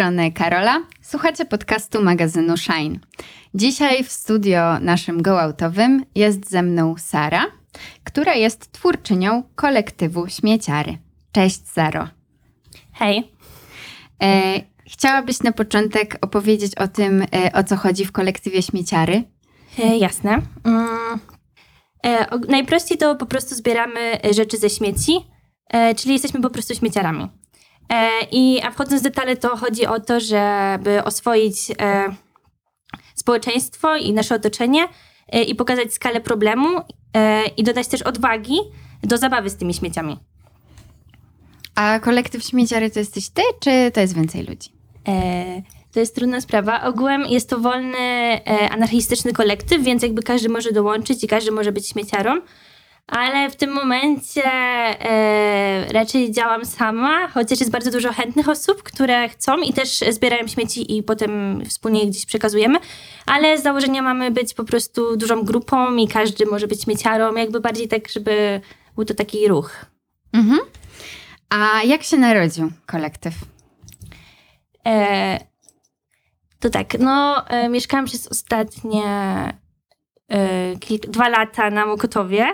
strony Karola. Słuchacie podcastu magazynu Shine. Dzisiaj w studio naszym gołautowym jest ze mną Sara, która jest twórczynią kolektywu Śmieciary. Cześć, Saro. Hej. E, chciałabyś na początek opowiedzieć o tym, e, o co chodzi w kolektywie Śmieciary? E, jasne. Mm. E, najprościej to po prostu zbieramy rzeczy ze śmieci, e, czyli jesteśmy po prostu śmieciarami. E, I, a wchodząc w detale, to chodzi o to, żeby oswoić e, społeczeństwo i nasze otoczenie e, i pokazać skalę problemu i dodać też odwagi do zabawy z tymi śmieciami. A kolektyw śmieciary to jesteś ty, czy to jest więcej ludzi? to jest trudna sprawa. Ogółem jest to wolny, anarchistyczny kolektyw, więc jakby każdy może dołączyć i każdy może być śmieciarą ale w tym momencie e, raczej działam sama, chociaż jest bardzo dużo chętnych osób, które chcą i też zbierają śmieci i potem wspólnie gdzieś przekazujemy, ale z założenia mamy być po prostu dużą grupą i każdy może być śmieciarą, jakby bardziej tak, żeby był to taki ruch. Mhm. A jak się narodził kolektyw? E, to tak, no e, mieszkałam przez ostatnie e, dwa lata na Mokotowie.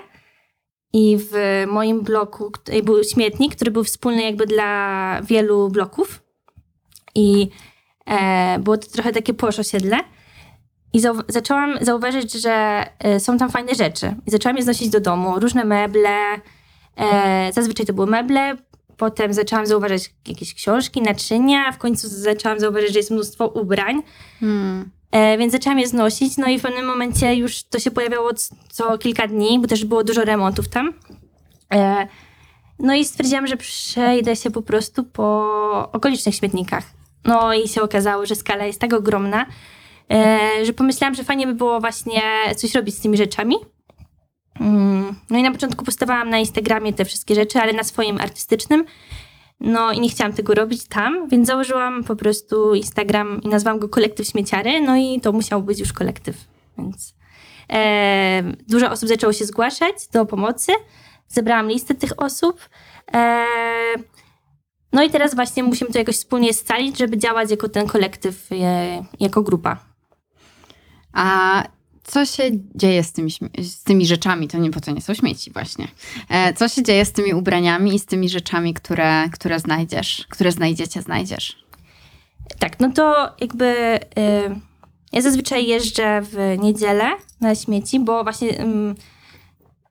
I w moim bloku był śmietnik, który był wspólny jakby dla wielu bloków. I e, było to trochę takie posz osiedle. I zau zaczęłam zauważyć, że e, są tam fajne rzeczy. I zaczęłam je znosić do domu. Różne meble. E, zazwyczaj to były meble. Potem zaczęłam zauważać jakieś książki, naczynia. W końcu zaczęłam zauważyć, że jest mnóstwo ubrań. Hmm. E, więc zaczęłam je znosić, no i w pewnym momencie już to się pojawiało co kilka dni, bo też było dużo remontów tam. E, no i stwierdziłam, że przejdę się po prostu po okolicznych śmietnikach. No i się okazało, że skala jest tak ogromna, e, że pomyślałam, że fajnie by było właśnie coś robić z tymi rzeczami. Mm, no i na początku postawałam na Instagramie te wszystkie rzeczy, ale na swoim artystycznym. No i nie chciałam tego robić tam, więc założyłam po prostu Instagram i nazwałam go Kolektyw Śmieciary, no i to musiał być już kolektyw, więc e, dużo osób zaczęło się zgłaszać do pomocy, zebrałam listę tych osób, e, no i teraz właśnie musimy to jakoś wspólnie scalić, żeby działać jako ten kolektyw, e, jako grupa. A co się dzieje z tymi, z tymi rzeczami, to nie, po co nie są śmieci właśnie. E, co się dzieje z tymi ubraniami i z tymi rzeczami, które, które znajdziesz, które znajdziecie, znajdziesz? Tak, no to jakby y, ja zazwyczaj jeżdżę w niedzielę na śmieci, bo właśnie y,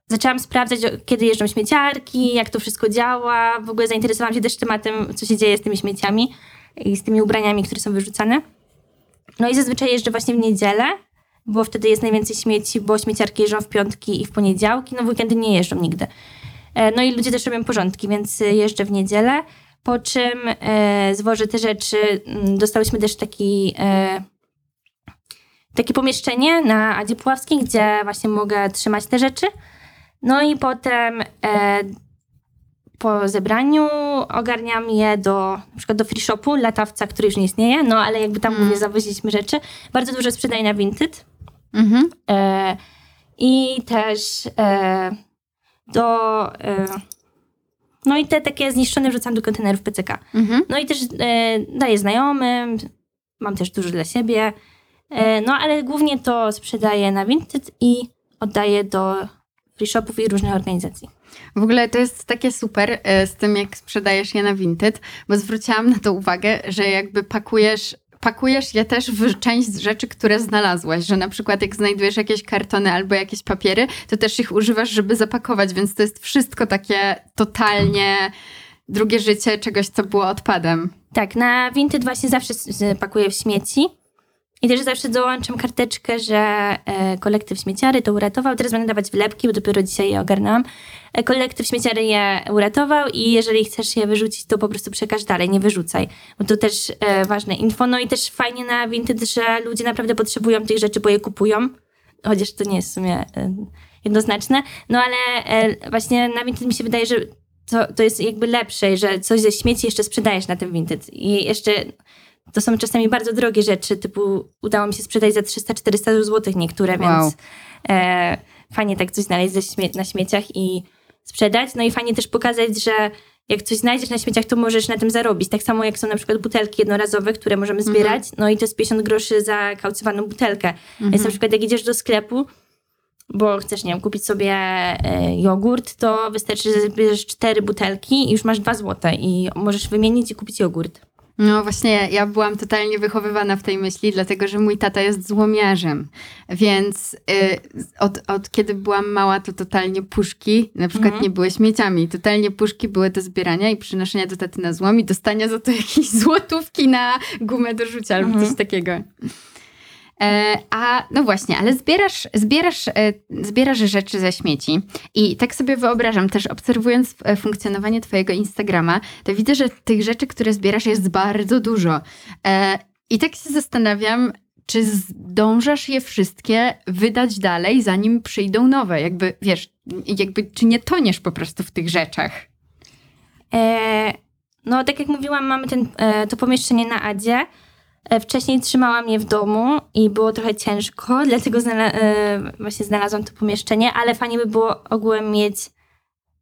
zaczęłam sprawdzać, kiedy jeżdżą śmieciarki, jak to wszystko działa. W ogóle zainteresowałam się też tematem, co się dzieje z tymi śmieciami i z tymi ubraniami, które są wyrzucane. No i zazwyczaj jeżdżę właśnie w niedzielę bo wtedy jest najwięcej śmieci, bo śmieciarki jeżdżą w piątki i w poniedziałki, no w weekendy nie jeżdżą nigdy. E, no i ludzie też robią porządki, więc jeżdżę w niedzielę, po czym e, zwożę te rzeczy. Mm, dostałyśmy też taki, e, takie pomieszczenie na Adzie Puławskiej, gdzie właśnie mogę trzymać te rzeczy. No i potem e, po zebraniu ogarniam je do na przykład do free shopu, latawca, który już nie istnieje, no ale jakby tam mm. głównie zawoziliśmy rzeczy. Bardzo dużo sprzedaję na Vinted. Mhm. E, I też e, do. E, no i te takie zniszczone wrzucam do kontenerów PCK. Mhm. No i też e, daję znajomym, mam też dużo dla siebie. E, no ale głównie to sprzedaję na Vinted i oddaję do free shopów i różnych organizacji. W ogóle to jest takie super e, z tym, jak sprzedajesz je na Vinted, bo zwróciłam na to uwagę, że jakby pakujesz pakujesz je też w część rzeczy, które znalazłaś, że na przykład jak znajdujesz jakieś kartony albo jakieś papiery, to też ich używasz, żeby zapakować, więc to jest wszystko takie totalnie drugie życie czegoś, co było odpadem. Tak, na Vinted właśnie zawsze pakuję w śmieci. I też zawsze dołączam karteczkę, że e, kolektyw śmieciary to uratował. Teraz będę dawać wlepki, bo dopiero dzisiaj je ogarnęłam. E, kolektyw śmieciary je uratował i jeżeli chcesz je wyrzucić, to po prostu przekaż dalej, nie wyrzucaj. Bo to też e, ważne info. No i też fajnie na Vinted, że ludzie naprawdę potrzebują tych rzeczy, bo je kupują. Chociaż to nie jest w sumie jednoznaczne. No ale właśnie na Vinted mi się wydaje, że to, to jest jakby lepsze, że coś ze śmieci jeszcze sprzedajesz na tym Vinted. I jeszcze to są czasami bardzo drogie rzeczy, typu udało mi się sprzedać za 300-400 zł niektóre, wow. więc e, fajnie tak coś znaleźć śmie na śmieciach i sprzedać. No i fajnie też pokazać, że jak coś znajdziesz na śmieciach, to możesz na tym zarobić. Tak samo jak są na przykład butelki jednorazowe, które możemy zbierać, no i to jest 50 groszy za kaucywaną butelkę. Mhm. Więc na przykład jak idziesz do sklepu, bo chcesz, nie wiem, kupić sobie e, jogurt, to wystarczy, że zbierzesz cztery butelki i już masz dwa złote i możesz wymienić i kupić jogurt. No właśnie, ja byłam totalnie wychowywana w tej myśli, dlatego że mój tata jest złomiarzem. Więc y, od, od kiedy byłam mała, to totalnie puszki na przykład Mhm. nie były śmieciami. Totalnie puszki były do zbierania i przynoszenia do taty na złom i dostania za to jakieś złotówki na gumę do rzucia albo Mhm. coś takiego. E, a no właśnie, ale zbierasz, zbierasz, e, zbierasz rzeczy ze śmieci i tak sobie wyobrażam, też obserwując e, funkcjonowanie twojego Instagrama, to widzę, że tych rzeczy, które zbierasz jest bardzo dużo. I tak się zastanawiam, czy zdążasz je wszystkie wydać dalej, zanim przyjdą nowe? Jakby, wiesz, jakby, czy nie toniesz po prostu w tych rzeczach? E, no, tak jak mówiłam, mamy ten, e, to pomieszczenie na Adzie. E, wcześniej trzymałam je w domu i było trochę ciężko, dlatego znala- e, właśnie znalazłam to pomieszczenie, ale fajnie by było ogółem mieć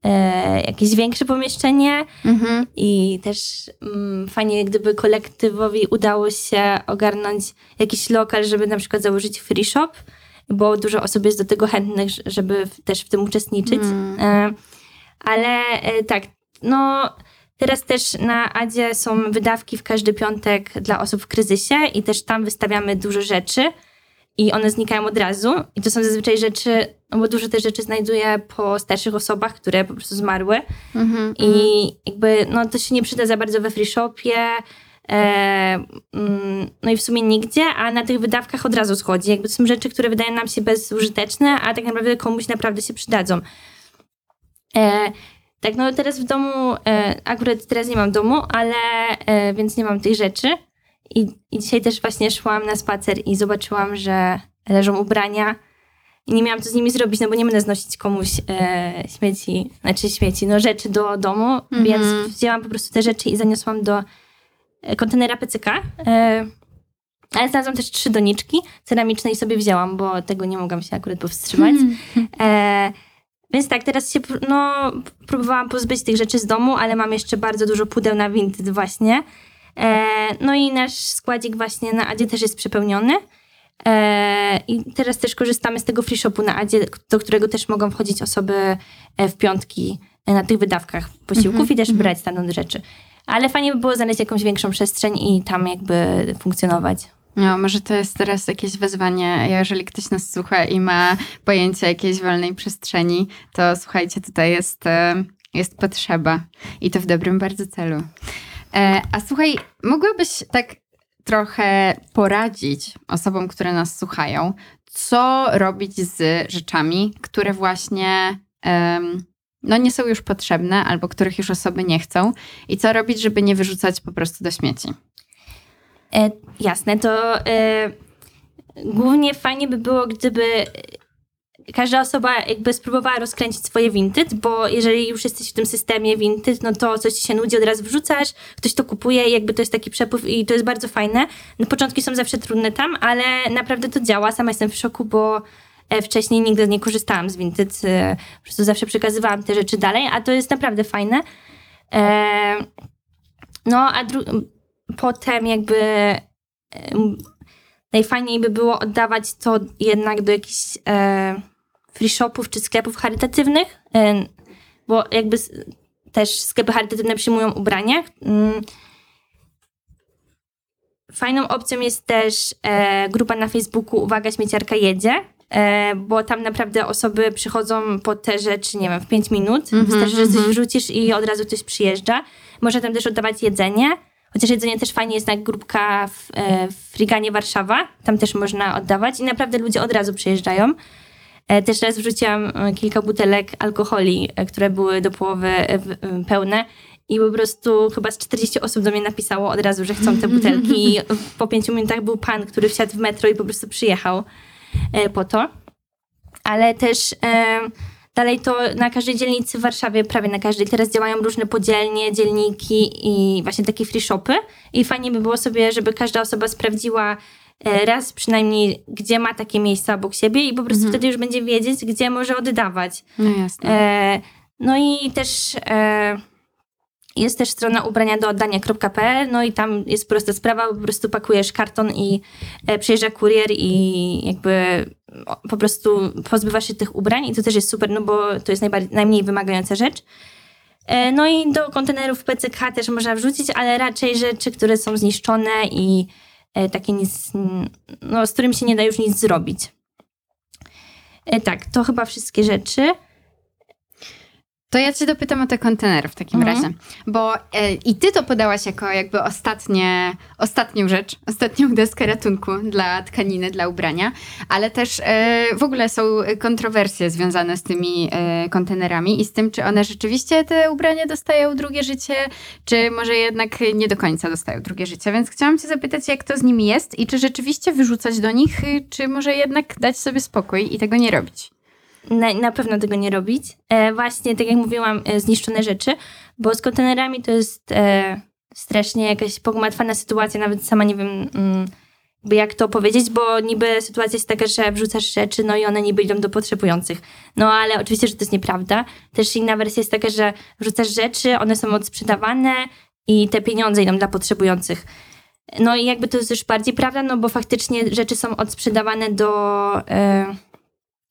e, jakieś większe pomieszczenie Mhm. i też mm, fajnie, gdyby kolektywowi udało się ogarnąć jakiś lokal, żeby na przykład założyć free shop, bo dużo osób jest do tego chętnych, żeby w, też w tym uczestniczyć. Mm. E, ale e, tak, no teraz też na Adzie są wydawki w każdy piątek dla osób w kryzysie i też tam wystawiamy dużo rzeczy i one znikają od razu i to są zazwyczaj rzeczy, no bo dużo też rzeczy znajduję po starszych osobach, które po prostu zmarły Mhm. i jakby no to się nie przyda za bardzo we free shopie, e, mm, no i w sumie nigdzie, a na tych wydawkach od razu schodzi. Jakby to są rzeczy, które wydają nam się bezużyteczne, a tak naprawdę komuś naprawdę się przydadzą. E, tak, no teraz w domu, e, akurat teraz nie mam domu, ale e, więc nie mam tych rzeczy. I, I dzisiaj też właśnie szłam na spacer i zobaczyłam, że leżą ubrania i nie miałam co z nimi zrobić, no bo nie będę znosić komuś e, śmieci, znaczy śmieci, no rzeczy do domu, Mhm. więc wzięłam po prostu te rzeczy i zaniosłam do e, kontenera PCK. E, ale znalazłam też trzy doniczki ceramiczne i sobie wzięłam, bo tego nie mogłam się akurat powstrzymać. E, więc tak, teraz się no, próbowałam pozbyć tych rzeczy z domu, ale mam jeszcze bardzo dużo pudeł na Vinted właśnie. E, no i nasz składzik właśnie na Adzie też jest przepełniony. E, I teraz też korzystamy z tego free shopu na Adzie, do którego też mogą wchodzić osoby e, w piątki e, na tych wydawkach posiłków Mhm, i też brać stamtąd rzeczy. Ale fajnie by było znaleźć jakąś większą przestrzeń i tam jakby funkcjonować. No, może to jest teraz jakieś wyzwanie. Jeżeli ktoś nas słucha i ma pojęcie jakiejś wolnej przestrzeni, to słuchajcie, tutaj jest, e, jest potrzeba. I to w dobrym bardzo celu. E, A słuchaj, mogłabyś tak trochę poradzić osobom, które nas słuchają, co robić z rzeczami, które właśnie em, no, nie są już potrzebne albo których już osoby nie chcą i co robić, żeby nie wyrzucać po prostu do śmieci. E, jasne, to e, głównie fajnie by było, gdyby każda osoba jakby spróbowała rozkręcić swoje Vinted, bo jeżeli już jesteś w tym systemie Vinted, no to coś ci się nudzi, od razu wrzucasz, ktoś to kupuje i jakby to jest taki przepływ i to jest bardzo fajne. No, początki są zawsze trudne tam, ale naprawdę to działa. Sama jestem w szoku, bo e, wcześniej nigdy nie korzystałam z Vinted, e, po prostu zawsze przekazywałam te rzeczy dalej, a to jest naprawdę fajne. E, no, a dru- potem jakby najfajniej by było oddawać to jednak do jakichś e, free shopów czy sklepów charytatywnych, e, bo jakby też sklepy charytatywne przyjmują ubrania. Mm. Fajną opcją jest też e, grupa na Facebooku Uwaga, śmieciarka jedzie, e, bo tam naprawdę osoby przychodzą po te rzeczy, nie wiem, w 5 minut. Mhm, Wystarczy, że coś mhm. wrzucisz i od razu ktoś przyjeżdża. Można tam też oddawać jedzenie. Chociaż jedzenie też fajnie jest na grupka w, e, w Friganie Warszawa. Tam też można oddawać i naprawdę ludzie od razu przyjeżdżają. E, Też raz wrzuciłam e, kilka butelek alkoholi, które były do połowy pełne i po prostu chyba z 40 osób do mnie napisało od razu, że chcą te butelki po pięciu minutach był pan, który wsiadł w metro i po prostu przyjechał po to. Ale też dalej to na każdej dzielnicy w Warszawie, prawie na każdej, teraz działają różne podzielnie, dzielniki i właśnie takie free shopy i fajnie by było sobie, żeby każda osoba sprawdziła e, raz przynajmniej, gdzie ma takie miejsca obok siebie i po prostu Mhm. wtedy już będzie wiedzieć, gdzie może oddawać. No jasne. E, no i też e, Jest też strona ubrania do oddania.pl, no i tam jest prosta sprawa, po prostu pakujesz karton i e, przyjeżdża kurier i jakby po prostu pozbywasz się tych ubrań i to też jest super, no bo to jest najmniej wymagająca rzecz. E, no i do kontenerów PCK też można wrzucić, ale raczej rzeczy, które są zniszczone i e, takie nic, no z którymi się nie da już nic zrobić. E, tak, to chyba wszystkie rzeczy. To ja cię dopytam o te kontenery w takim Mhm. razie. Bo e, i ty to podałaś jako jakby ostatnie, ostatnią rzecz, ostatnią deskę ratunku dla tkaniny, dla ubrania, ale też e, w ogóle są kontrowersje związane z tymi e, kontenerami i z tym, czy one rzeczywiście te ubrania dostają drugie życie, czy może jednak nie do końca dostają drugie życie. Więc chciałam cię zapytać, jak to z nimi jest i czy rzeczywiście wyrzucać do nich, y, czy może jednak dać sobie spokój i tego nie robić. Na, na pewno tego nie robić. E, właśnie, tak jak mówiłam, e, zniszczone rzeczy, bo z kontenerami to jest e, strasznie jakaś pogmatwana sytuacja, nawet sama nie wiem mm, jak to powiedzieć, bo niby sytuacja jest taka, że wrzucasz rzeczy, no i one niby idą do potrzebujących. No ale oczywiście, że to jest nieprawda. Też inna wersja jest taka, że wrzucasz rzeczy, one są odsprzedawane i te pieniądze idą dla potrzebujących. No i jakby to jest już bardziej prawda, no bo faktycznie rzeczy są odsprzedawane do... E,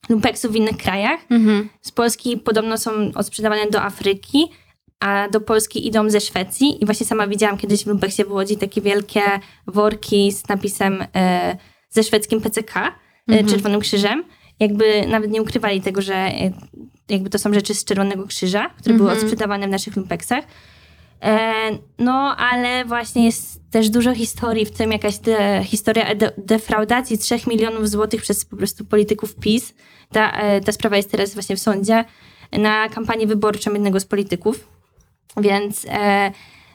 lumpeksów w innych krajach. Mhm. Z Polski podobno są odsprzedawane do Afryki, a do Polski idą ze Szwecji. I właśnie sama widziałam kiedyś w lumpeksie w Łodzi takie wielkie worki z napisem e, ze szwedzkim PCK, e, Mhm. Czerwonym Krzyżem. Jakby nawet nie ukrywali tego, że e, jakby to są rzeczy z Czerwonego Krzyża, które były Mhm. odsprzedawane w naszych lumpeksach. E, no, ale właśnie jest też dużo historii, w tym jakaś de, historia de, defraudacji 3 milionów złotych przez po prostu polityków PiS. Ta, e, ta sprawa jest teraz właśnie w sądzie na kampanię wyborczą jednego z polityków. Więc e,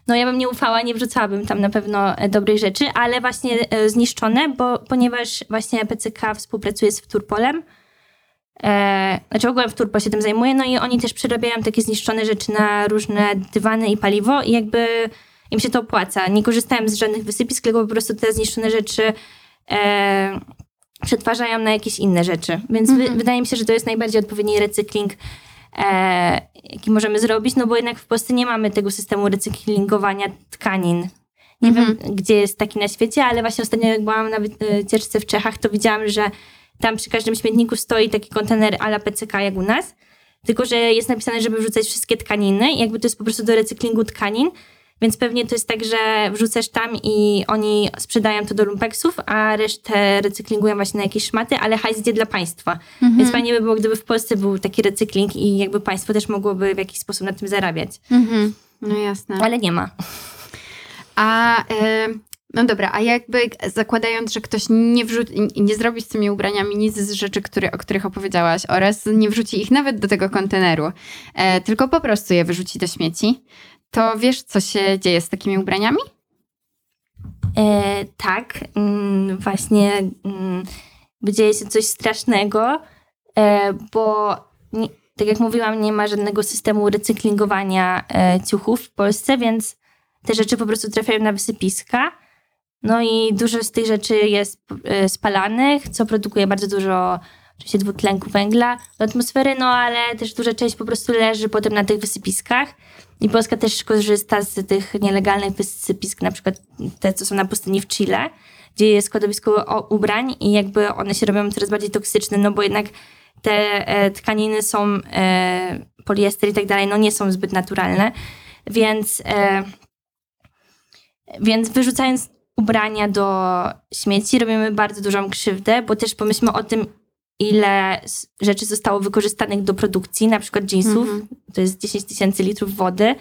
no ja bym nie ufała, nie wrzucałabym tam na pewno dobrych rzeczy, ale właśnie zniszczone, bo ponieważ właśnie PCK współpracuje z Wturpolem, e, znaczy ogółem Wturpol się tym zajmuje, no i oni też przerabiają takie zniszczone rzeczy na różne dywany i paliwo i jakby im się to opłaca. Nie korzystałem z żadnych wysypisk, tylko po prostu te zniszczone rzeczy e, przetwarzają na jakieś inne rzeczy. Więc wy, wydaje mi się, że to jest najbardziej odpowiedni recykling, e, jaki możemy zrobić, no bo jednak w Polsce nie mamy tego systemu recyklingowania tkanin. Nie wiem, gdzie jest taki na świecie, ale właśnie ostatnio jak byłam na wycieczce w Czechach, to widziałam, że tam przy każdym śmietniku stoi taki kontener ala PCK jak u nas, tylko że jest napisane, żeby wrzucać wszystkie tkaniny i jakby to jest po prostu do recyklingu tkanin, więc pewnie to jest tak, że wrzucasz tam i oni sprzedają to do lumpeksów, a resztę recyklingują właśnie na jakieś szmaty, ale hajs idzie dla państwa. Więc fajnie by było, gdyby w Polsce był taki recykling i jakby państwo też mogłoby w jakiś sposób na tym zarabiać. Mhm. No jasne. Ale nie ma. A e, no dobra, a jakby zakładając, że ktoś nie, wrzu- nie zrobi z tymi ubraniami nic z rzeczy, które, o których opowiedziałaś oraz nie wrzuci ich nawet do tego konteneru, e, tylko po prostu je wyrzuci do śmieci, to wiesz, co się dzieje z takimi ubraniami? E, tak, mm, właśnie mm, dzieje się coś strasznego, e, bo nie, tak jak mówiłam, nie ma żadnego systemu recyklingowania e, ciuchów w Polsce, więc te rzeczy po prostu trafiają na wysypiska. No i dużo z tych rzeczy jest e, spalanych, co produkuje bardzo dużo oczywiście dwutlenku węgla do atmosfery, no ale też duża część po prostu leży potem na tych wysypiskach. I Polska też korzysta z tych nielegalnych wysypisk, na przykład te, co są na pustyni w Chile, gdzie jest składowisko ubrań i jakby one się robią coraz bardziej toksyczne, no bo jednak te e, tkaniny są, e, poliester i tak dalej, no nie są zbyt naturalne, więc, więc wyrzucając ubrania do śmieci robimy bardzo dużą krzywdę, bo też pomyślmy o tym, ile rzeczy zostało wykorzystanych do produkcji, na przykład jeansów, Mhm. to jest 10 tysięcy litrów wody,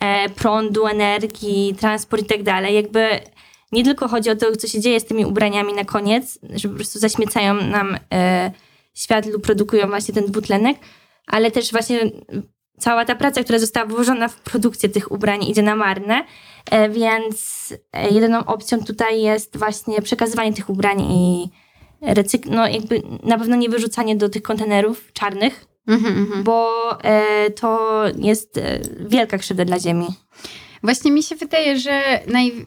e, prądu, energii, transport i tak dalej. Jakby nie tylko chodzi o to, co się dzieje z tymi ubraniami na koniec, że po prostu zaśmiecają nam e, świat lub produkują właśnie ten dwutlenek, ale też właśnie cała ta praca, która została włożona w produkcję tych ubrań idzie na marne, e, więc e, jedyną opcją tutaj jest właśnie przekazywanie tych ubrań i recyk- no jakby na pewno nie wyrzucanie do tych kontenerów czarnych, Mhm, mhm. bo e, to jest wielka krzywda dla ziemi. Właśnie mi się wydaje, że naj...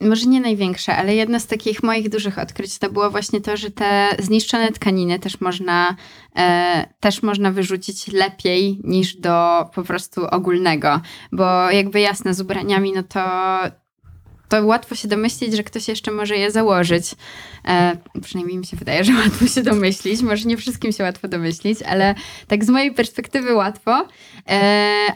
może nie największe, ale jedno z takich moich dużych odkryć to było właśnie to, że te zniszczone tkaniny też można, e, też można wyrzucić lepiej niż do po prostu ogólnego. Bo jakby jasne, z ubraniami, no to to łatwo się domyślić, że ktoś jeszcze może je założyć. E, przynajmniej mi się wydaje, że łatwo się domyślić. Może nie wszystkim się łatwo domyślić, ale tak z mojej perspektywy łatwo. E,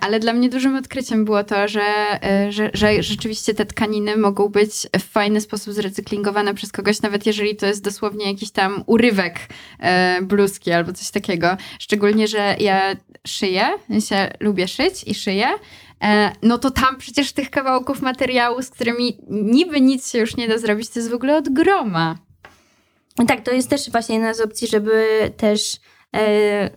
ale dla mnie dużym odkryciem było to, że, e, że, że rzeczywiście te tkaniny mogą być w fajny sposób zrecyklingowane przez kogoś, nawet jeżeli to jest dosłownie jakiś tam urywek e, bluzki albo coś takiego. Szczególnie, że ja szyję, ja lubię szyć i szyję. E, no to tam przecież tych kawałków materiału, z którymi niby nic się już nie da zrobić, to jest w ogóle od groma. Tak, to jest też właśnie jedna z opcji, żeby też e,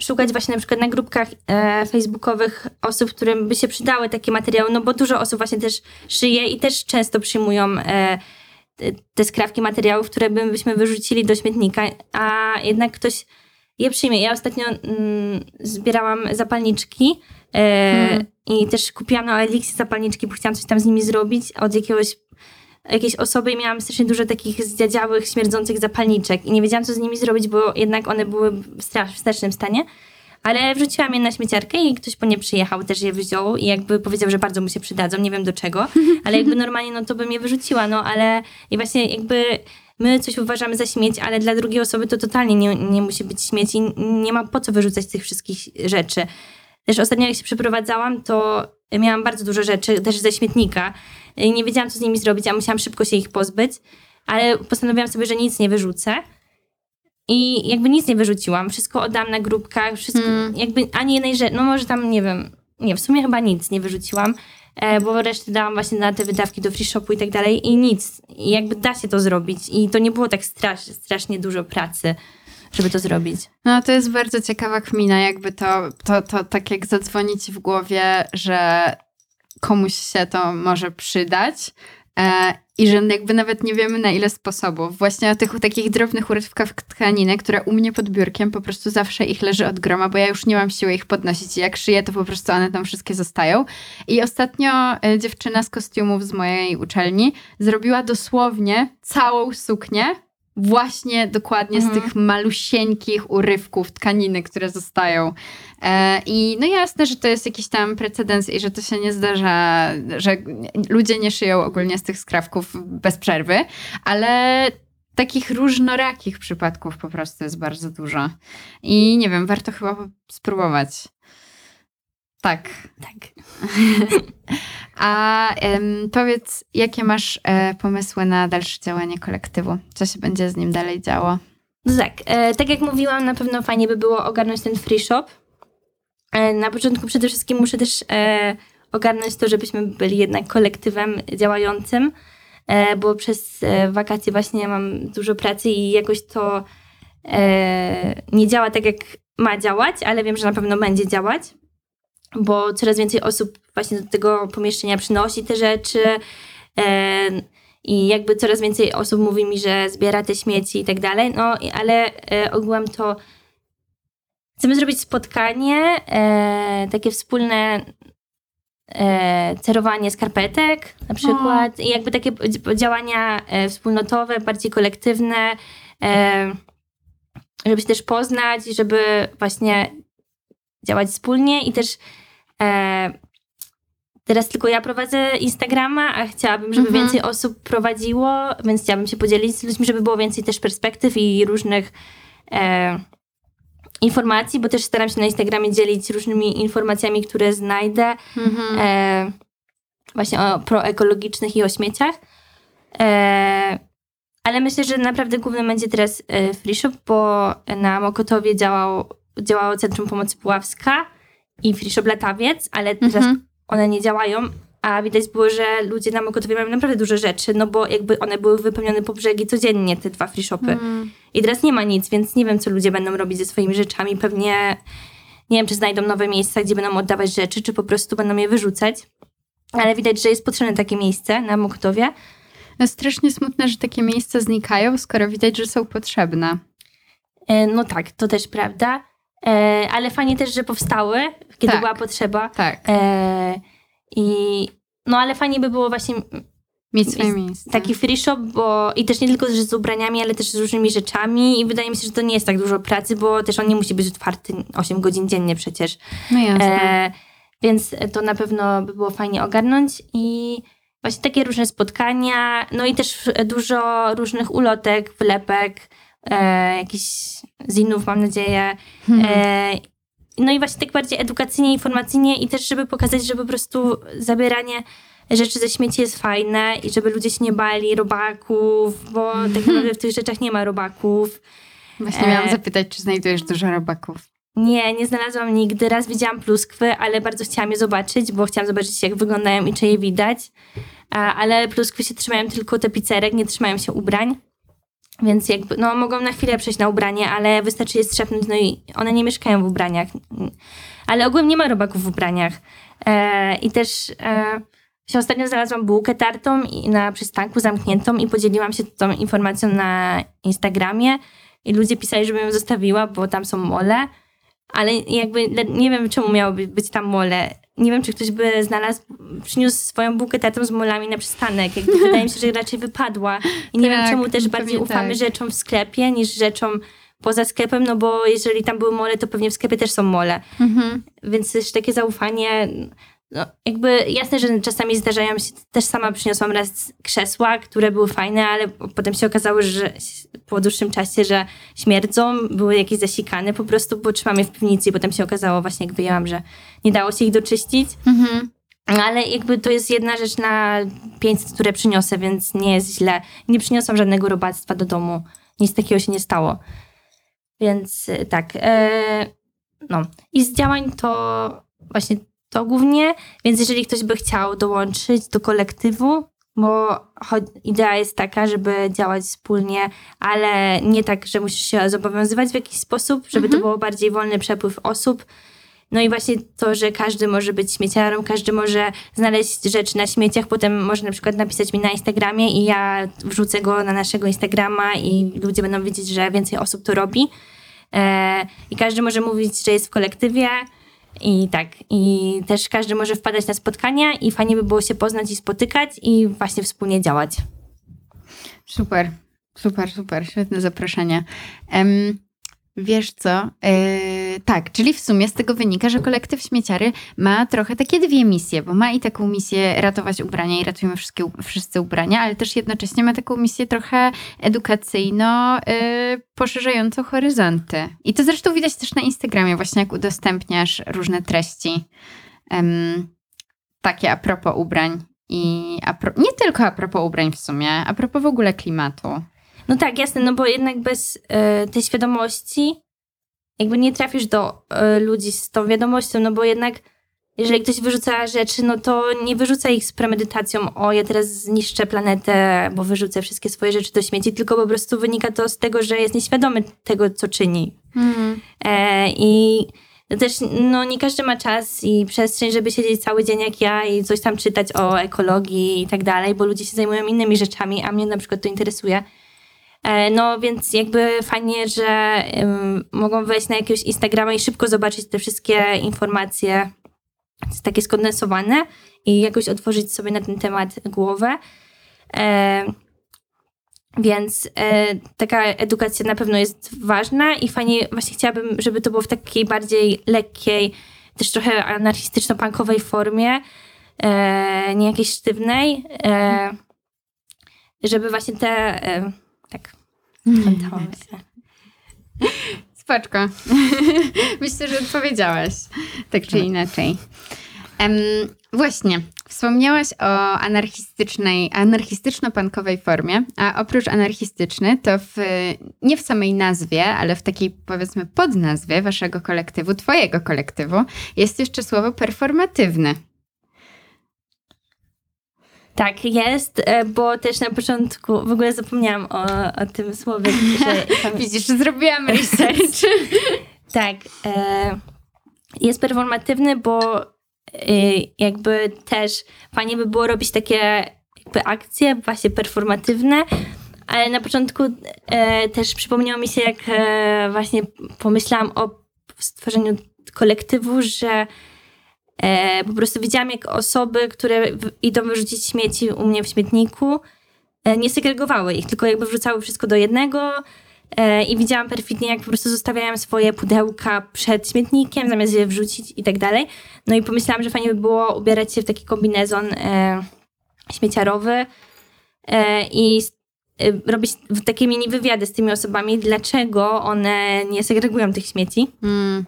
szukać właśnie na przykład na grupkach e, facebookowych osób, którym by się przydały takie materiały, no bo dużo osób właśnie też szyje i też często przyjmują e, te skrawki materiałów, które byśmy wyrzucili do śmietnika, a jednak ktoś je przyjmie. Ja ostatnio mm, zbierałam zapalniczki e, hmm. i też kupiłam na Elixie zapalniczki, bo chciałam coś tam z nimi zrobić od jakiegoś jakiejś osoby i miałam strasznie dużo takich zdziadziałych, śmierdzących zapalniczek i nie wiedziałam, co z nimi zrobić, bo jednak one były w, strasz, w strasznym stanie. Ale wrzuciłam je na śmieciarkę i ktoś po nie przyjechał, też je wziął i jakby powiedział, że bardzo mu się przydadzą, nie wiem do czego, ale jakby normalnie no to bym je wyrzuciła, no ale i właśnie jakby my coś uważamy za śmieć, ale dla drugiej osoby to totalnie nie, nie musi być śmieć i nie ma po co wyrzucać tych wszystkich rzeczy. Też ostatnio jak się przeprowadzałam, to miałam bardzo dużo rzeczy, też ze śmietnika i nie wiedziałam, co z nimi zrobić, a musiałam szybko się ich pozbyć, ale postanowiłam sobie, że nic nie wyrzucę. I jakby nic nie wyrzuciłam, wszystko oddam na grupkach, wszystko, hmm. jakby ani jednej rzeczy, no może tam, nie wiem, nie, w sumie chyba nic nie wyrzuciłam, e, bo resztę dałam właśnie na te wydawki do free shopu i tak dalej i nic. I jakby da się to zrobić i to nie było tak strasz, strasznie dużo pracy żeby to zrobić. No to jest bardzo ciekawa kmina, jakby to, to, to tak jak zadzwonić w głowie, że komuś się to może przydać. E, I że jakby nawet nie wiemy na ile sposobów. Właśnie o tych takich drobnych urywkach tkaniny, które u mnie pod biurkiem po prostu zawsze ich leży od groma, bo ja już nie mam siły ich podnosić. I jak szyję, to po prostu one tam wszystkie zostają. I ostatnio e, dziewczyna z kostiumów z mojej uczelni zrobiła dosłownie całą suknię właśnie dokładnie mhm. z tych malusieńkich urywków tkaniny, które zostają. E, I no jasne, że to jest jakiś tam precedens i że to się nie zdarza, że ludzie nie szyją ogólnie z tych skrawków bez przerwy, ale takich różnorakich przypadków po prostu jest bardzo dużo. I nie wiem, warto chyba spróbować. Tak. Tak. A um, powiedz, jakie masz e, pomysły na dalsze działanie kolektywu? Co się będzie z nim dalej działo? No tak, e, tak jak mówiłam, na pewno fajnie by było ogarnąć ten free shop. E, na początku przede wszystkim muszę też e, ogarnąć to, żebyśmy byli jednak kolektywem działającym, e, bo przez e, wakacje właśnie mam dużo pracy i jakoś to nie działa tak, jak ma działać, ale wiem, że na pewno będzie działać bo coraz więcej osób właśnie do tego pomieszczenia przynosi te rzeczy. E, I jakby coraz więcej osób mówi mi, że zbiera te śmieci i tak dalej. No, ale e, ogółem to chcemy zrobić spotkanie, e, takie wspólne e, cerowanie skarpetek na przykład. O. I jakby takie działania wspólnotowe, bardziej kolektywne, żeby się też poznać, żeby właśnie działać wspólnie i też teraz tylko ja prowadzę Instagrama, a chciałabym, żeby mhm. więcej osób prowadziło, więc chciałabym się podzielić z ludźmi, żeby było więcej też perspektyw i różnych e, informacji, bo też staram się na Instagramie dzielić różnymi informacjami, które znajdę mhm. e, właśnie o proekologicznych i o śmieciach. E, ale myślę, że naprawdę głównym będzie teraz e, Free Shop, bo na Mokotowie działał, działało Centrum Pomocy Puławska, i Free Latawiec, ale teraz mhm. one nie działają, a widać było, że ludzie na Mokotowie mają naprawdę dużo rzeczy, no bo jakby one były wypełnione po brzegi codziennie, te dwa free shopy. Mm. I teraz nie ma nic, więc nie wiem, co ludzie będą robić ze swoimi rzeczami. Pewnie nie wiem, czy znajdą nowe miejsca, gdzie będą oddawać rzeczy, czy po prostu będą je wyrzucać. Ale widać, że jest potrzebne takie miejsce na Mokotowie. No strasznie smutne, że takie miejsca znikają, skoro widać, że są potrzebne. E, no tak, to też prawda. E, ale fajnie też, że powstały, kiedy tak, była potrzeba. Tak. E, I no ale fajnie by było właśnie Mieć swoje miejsce. taki free shop, bo i też nie tylko z, z ubraniami, ale też z różnymi rzeczami i wydaje mi się, że to nie jest tak dużo pracy, bo też on nie musi być otwarty 8 godzin dziennie przecież. No jasne. E, więc to na pewno by było fajnie ogarnąć i właśnie takie różne spotkania, no i też dużo różnych ulotek, wlepek, e, jakichś zinów mam nadzieję. Hmm. E, no i właśnie tak bardziej edukacyjnie, informacyjnie i też, żeby pokazać, że po prostu zabieranie rzeczy ze śmieci jest fajne i żeby ludzie się nie bali robaków, bo tak naprawdę w tych rzeczach nie ma robaków. Właśnie miałam e, zapytać, czy znajdujesz dużo robaków. Nie, nie znalazłam nigdy. Raz widziałam pluskwy, ale bardzo chciałam je zobaczyć, bo chciałam zobaczyć, jak wyglądają i czy je widać. A, ale pluskwy się trzymają tylko tapicerek, nie trzymają się ubrań. Więc jakby, no mogą na chwilę przejść na ubranie, ale wystarczy je strzepnąć, no i one nie mieszkają w ubraniach. Ale ogólnie nie ma robaków w ubraniach. E, I też e, się ostatnio znalazłam bułkę tartą i na przystanku zamkniętą i podzieliłam się tą informacją na Instagramie i ludzie pisali, żebym ją zostawiła, bo tam są mole, ale jakby nie wiem, czemu miałoby być tam mole. Nie wiem, czy ktoś by znalazł, przyniósł swoją bułkę tartą z molami na przystanek. Jakby wydaje mi się, że raczej wypadła. I nie wiem, Tak, czemu też bardziej ufamy tak. rzeczom w sklepie niż rzeczom poza sklepem, no bo jeżeli tam były mole, to pewnie w sklepie też są mole. Mhm. Więc też takie zaufanie, no jakby jasne, że czasami zdarzają się, też sama przyniosłam raz krzesła, które były fajne, ale potem się okazało, że po dłuższym czasie, że śmierdzą, były jakieś zasikane po prostu, bo trzymam je w piwnicy i potem się okazało właśnie jak wyjęłam, że nie dało się ich doczyścić. Mhm. Ale jakby to jest jedna rzecz na 500, które przyniosę, więc nie jest źle. Nie przyniosłam żadnego robactwa do domu. Nic takiego się nie stało. Więc y, tak. E, no. I z działań to właśnie to głównie. Więc jeżeli ktoś by chciał dołączyć do kolektywu, bo idea jest taka, żeby działać wspólnie, ale nie tak, że musisz się zobowiązywać w jakiś sposób, żeby to było bardziej wolny przepływ osób. No i właśnie to, że każdy może być śmieciarą, każdy może znaleźć rzeczy na śmieciach, potem może na przykład napisać mi na Instagramie i ja wrzucę go na naszego Instagrama i ludzie będą wiedzieć, że więcej osób to robi. E, I każdy może mówić, że jest w kolektywie i tak. I też każdy może wpadać na spotkania i fajnie by było się poznać i spotykać i właśnie wspólnie działać. Super, super, super, świetne zaproszenie. Em, wiesz co? E, tak, czyli w sumie z tego wynika, że kolektyw śmieciary ma trochę takie dwie misje, bo ma i taką misję ratować ubrania i ratujemy wszystkie, wszyscy ubrania, ale też jednocześnie ma taką misję trochę edukacyjno e, poszerzającą horyzonty. I to zresztą widać też na Instagramie, właśnie jak udostępniasz różne treści. Em, takie a propos ubrań. I a pro, nie tylko a propos ubrań w sumie, a propos w ogóle klimatu. No tak, jasne, no bo jednak bez e, tej świadomości jakby nie trafisz do e, ludzi z tą wiadomością, no bo jednak jeżeli ktoś wyrzuca rzeczy, no to nie wyrzuca ich z premedytacją, o ja teraz zniszczę planetę, bo wyrzucę wszystkie swoje rzeczy do śmieci, tylko po prostu wynika to z tego, że jest nieświadomy tego, co czyni. E, I też no, nie każdy ma czas i przestrzeń, żeby siedzieć cały dzień jak ja i coś tam czytać o ekologii i tak dalej, bo ludzie się zajmują innymi rzeczami, a mnie na przykład to interesuje. E, No więc jakby fajnie, że mogą wejść na jakiegoś Instagrama i szybko zobaczyć te wszystkie informacje takie skondensowane i jakoś otworzyć sobie na ten temat głowę. E, więc e, taka edukacja na pewno jest ważna i fajnie, właśnie chciałabym, żeby to było w takiej bardziej lekkiej, też trochę anarchistyczno-punkowej formie, nie jakiejś sztywnej, żeby właśnie te, tak, pamiętałam się. Spoczko. Myślę, że odpowiedziałaś, tak czy inaczej. Em, właśnie, wspomniałaś o anarchistycznej, anarchistyczno-punkowej formie, a oprócz anarchistyczny, to w, nie w samej nazwie, ale w takiej powiedzmy podnazwie waszego kolektywu, twojego kolektywu, jest jeszcze słowo performatywny. Tak, jest, e, bo też na początku w ogóle zapomniałam o, o tym słowie, że Widzisz, zrobiłam research. Tak. E, jest performatywny, bo e, jakby też fajnie by było robić takie jakby akcje właśnie performatywne, ale na początku e, też przypomniało mi się, jak e, właśnie pomyślałam o stworzeniu kolektywu, że E, po prostu widziałam, jak osoby, które idą wyrzucić śmieci u mnie w śmietniku, e, nie segregowały ich, tylko jakby wrzucały wszystko do jednego. E, I widziałam perfidnie, jak po prostu zostawiają swoje pudełka przed śmietnikiem, zamiast je wrzucić i tak dalej. No i pomyślałam, że fajnie by było ubierać się w taki kombinezon e, śmieciarowy e, i e, robić takie mini wywiady z tymi osobami, dlaczego one nie segregują tych śmieci. Mm.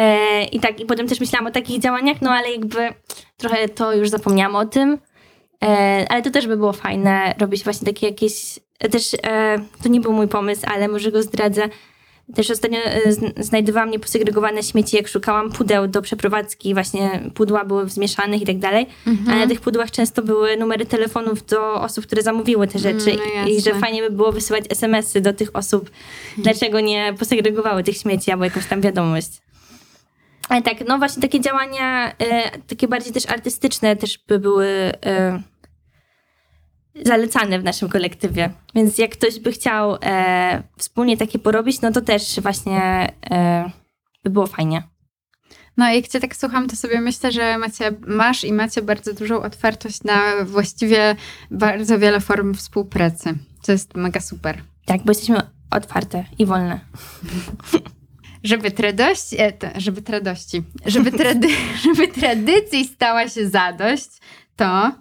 E, I tak, i potem też myślałam o takich działaniach, no ale jakby trochę to już zapomniałam o tym. E, ale to też by było fajne, robić właśnie takie jakieś. Też e, to nie był mój pomysł, ale może go zdradzę. Też ostatnio e, zn- znajdowałam nieposegregowane śmieci, jak szukałam pudeł do przeprowadzki, właśnie pudła były zmieszanych i tak dalej. A na tych pudłach często były numery telefonów do osób, które zamówiły te rzeczy. Mm, no I, I że jasne. fajnie by było wysyłać SMS-y do tych osób, dlaczego nie posegregowały tych śmieci albo jakąś tam wiadomość. Ale tak, no właśnie takie działania, e, takie bardziej też artystyczne też by były e, zalecane w naszym kolektywie. Więc jak ktoś by chciał e, wspólnie takie porobić, no to też właśnie e, by było fajnie. No jak cię tak słucham, to sobie myślę, że macie, masz i macie bardzo dużą otwartość na właściwie bardzo wiele form współpracy. To jest mega super. Tak, bo jesteśmy otwarte i wolne. Żeby tradości, e, żeby tradości, żeby, trady, żeby tradycji stała się zadość, to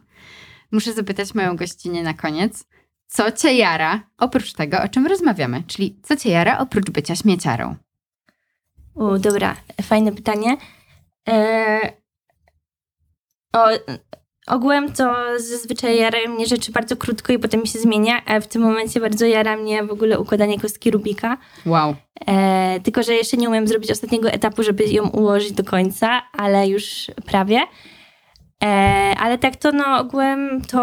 muszę zapytać moją gościnę na koniec, co cię jara, oprócz tego, o czym rozmawiamy, czyli co cię jara oprócz bycia śmieciarą? U, dobra, fajne pytanie. E, o, ogółem to zazwyczaj jarają mnie rzeczy bardzo krótko i potem mi się zmienia, a w tym momencie bardzo jara mnie w ogóle układanie kostki Rubika. Wow. E, tylko, że jeszcze nie umiem zrobić ostatniego etapu, żeby ją ułożyć do końca, ale już prawie. E, ale tak to no ogółem to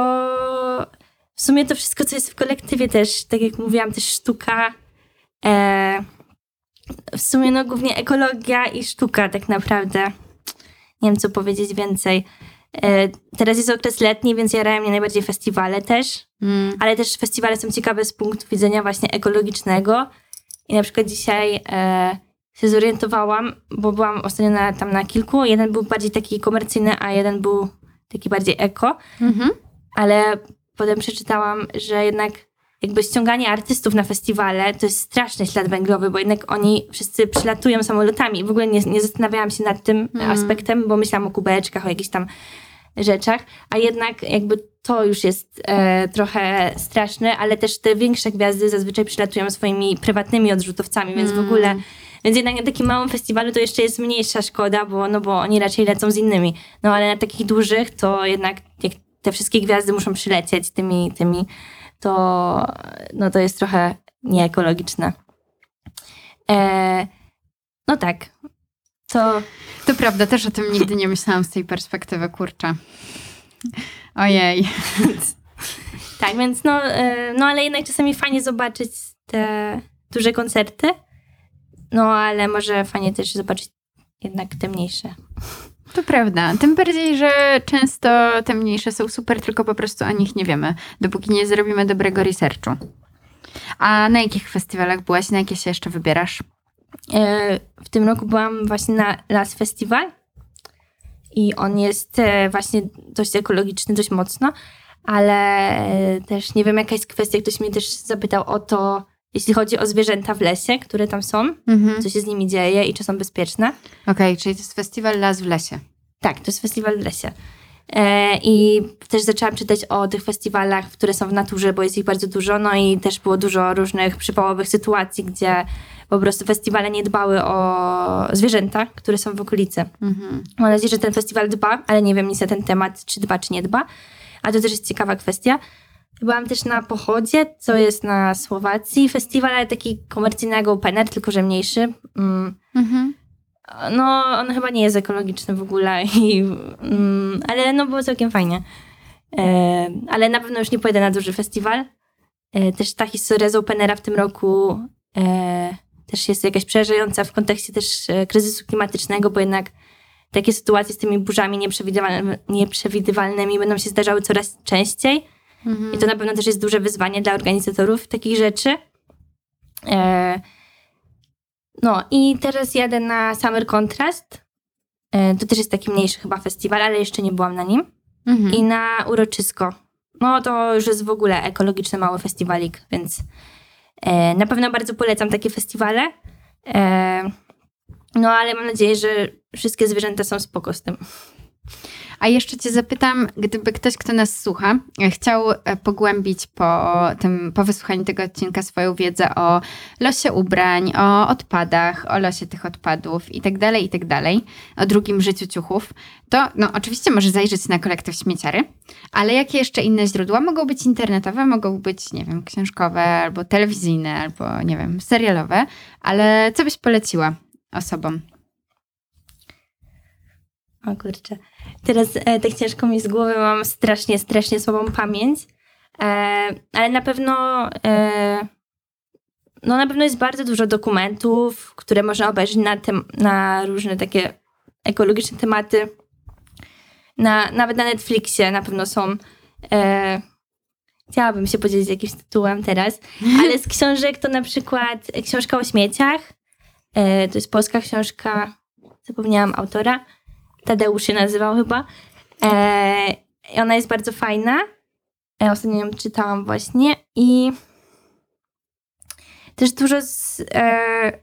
w sumie to wszystko, co jest w kolektywie też, tak jak mówiłam, też sztuka. E, w sumie no głównie ekologia i sztuka tak naprawdę. Nie wiem, co powiedzieć więcej. E, teraz jest okres letni, więc jarają mnie najbardziej festiwale też Mm. ale też festiwale są ciekawe z punktu widzenia właśnie ekologicznego. I na przykład dzisiaj e, się zorientowałam, bo byłam ostatnio na, tam na kilku. Jeden był bardziej taki komercyjny, a jeden był taki bardziej eko. Mhm. Ale potem przeczytałam, że jednak jakby ściąganie artystów na festiwale to jest straszny ślad węglowy, bo jednak oni wszyscy przylatują samolotami. W ogóle nie, nie zastanawiałam się nad tym Mm. aspektem, bo myślałam o kubeczkach, o jakichś tam rzeczach, a jednak jakby to już jest e, trochę straszne, ale też te większe gwiazdy zazwyczaj przylatują swoimi prywatnymi odrzutowcami, więc w ogóle więc jednak na takim małym festiwalu to jeszcze jest mniejsza szkoda, bo, no bo oni raczej lecą z innymi. No ale na takich dużych to jednak te wszystkie gwiazdy muszą przylecieć tymi, tymi to, no to jest trochę nieekologiczne. E, no tak. To To prawda, też o tym nigdy nie myślałam z tej perspektywy, kurczę. Ojej. tak, więc no, e, no ale jednak czasami fajnie zobaczyć te duże koncerty. No ale może fajnie też zobaczyć jednak te mniejsze. To prawda. Tym bardziej, że często te mniejsze są super, tylko po prostu o nich nie wiemy, dopóki nie zrobimy dobrego researchu. A na jakich festiwalach byłaś? Na jakie się jeszcze wybierasz? E, W tym roku byłam właśnie na Las Festival i on jest e, właśnie dość ekologiczny, dość mocno, ale też nie wiem jaka jest kwestia, ktoś mnie też zapytał o to, jeśli chodzi o zwierzęta w lesie, które tam są, Mhm. co się z nimi dzieje i czy są bezpieczne. Okej, czyli to jest festiwal Las w lesie. Tak, to jest festiwal w lesie. E, I też zaczęłam czytać o tych festiwalach, które są w naturze, bo jest ich bardzo dużo. No i też było dużo różnych przypałowych sytuacji, gdzie po prostu festiwale nie dbały o zwierzęta, które są w okolicy. Mhm. Mam nadzieję, że ten festiwal dba, ale nie wiem nic na ten temat, czy dba, czy nie dba. A to też jest ciekawa kwestia. Byłam też na Pochodzie, co jest na Słowacji. Festiwal, ale taki komercyjnego open air, tylko że mniejszy. Mm. Mhm. No, on chyba nie jest ekologiczny w ogóle, i, mm, ale no było całkiem fajnie. E, ale na pewno już nie pojedę na duży festiwal. E, też ta historia z Openera w tym roku e, też jest jakaś przerażająca w kontekście też e, kryzysu klimatycznego, bo jednak takie sytuacje z tymi burzami nieprzewidywalnymi, nieprzewidywalnymi będą się zdarzały coraz częściej. Mhm. I to na pewno też jest duże wyzwanie dla organizatorów takich rzeczy. E, no i teraz jadę na Summer Contrast. E, to też jest taki mniejszy chyba festiwal, ale jeszcze nie byłam na nim. Mhm. I na uroczysko. No to już jest w ogóle ekologiczny mały festiwalik, więc e, na pewno bardzo polecam takie festiwale. E, no ale mam nadzieję, że wszystkie zwierzęta są spoko z tym. A jeszcze cię zapytam, gdyby ktoś, kto nas słucha, chciał e, pogłębić po, tym, po wysłuchaniu tego odcinka swoją wiedzę o losie ubrań, o odpadach, o losie tych odpadów i tak dalej, i tak dalej, o drugim życiu ciuchów, to no, oczywiście może zajrzeć na kolektyw śmieciary, ale jakie jeszcze inne źródła? Mogą być internetowe, mogą być, nie wiem, książkowe, albo telewizyjne, albo, nie wiem, serialowe, ale co byś poleciła osobom? O kurczę. Teraz e, tak ciężko mi z głowy, mam strasznie, strasznie słabą pamięć. E, ale na pewno e, no na pewno jest bardzo dużo dokumentów, które można obejrzeć na, tem- na różne takie ekologiczne tematy. Na, nawet na Netflixie na pewno są. E, chciałabym się podzielić jakimś tytułem teraz, ale z książek to na przykład książka o śmieciach. E, to jest polska książka, zapomniałam autora. Tadeusz się nazywał chyba. E, ona jest bardzo fajna. E, ostatnio ją czytałam właśnie i też dużo z, e,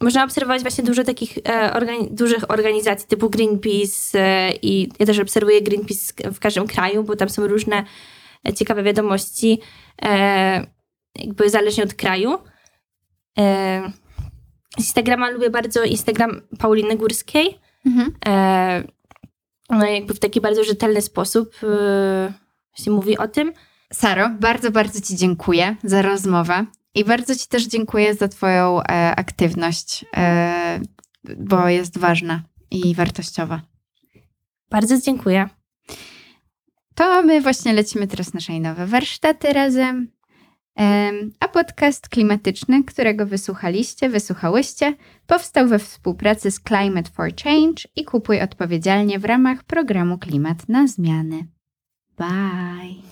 można obserwować właśnie dużo takich e, organi- dużych organizacji typu Greenpeace e, i ja też obserwuję Greenpeace w każdym kraju, bo tam są różne e, ciekawe wiadomości e, jakby zależnie od kraju. E, z Instagrama lubię bardzo Instagram Pauliny Górskiej. Mhm. E, no jakby w taki bardzo rzetelny sposób e, się mówi o tym. Saro, bardzo, bardzo Ci dziękuję za rozmowę i bardzo Ci też dziękuję za Twoją e, aktywność, e, bo jest ważna i wartościowa. Bardzo dziękuję. To my właśnie lecimy teraz na nowe warsztaty razem. A podcast klimatyczny, którego wysłuchaliście, wysłuchałyście, powstał we współpracy z Climate for Change i kupuj odpowiedzialnie w ramach programu Klimat na Zmiany. Bye!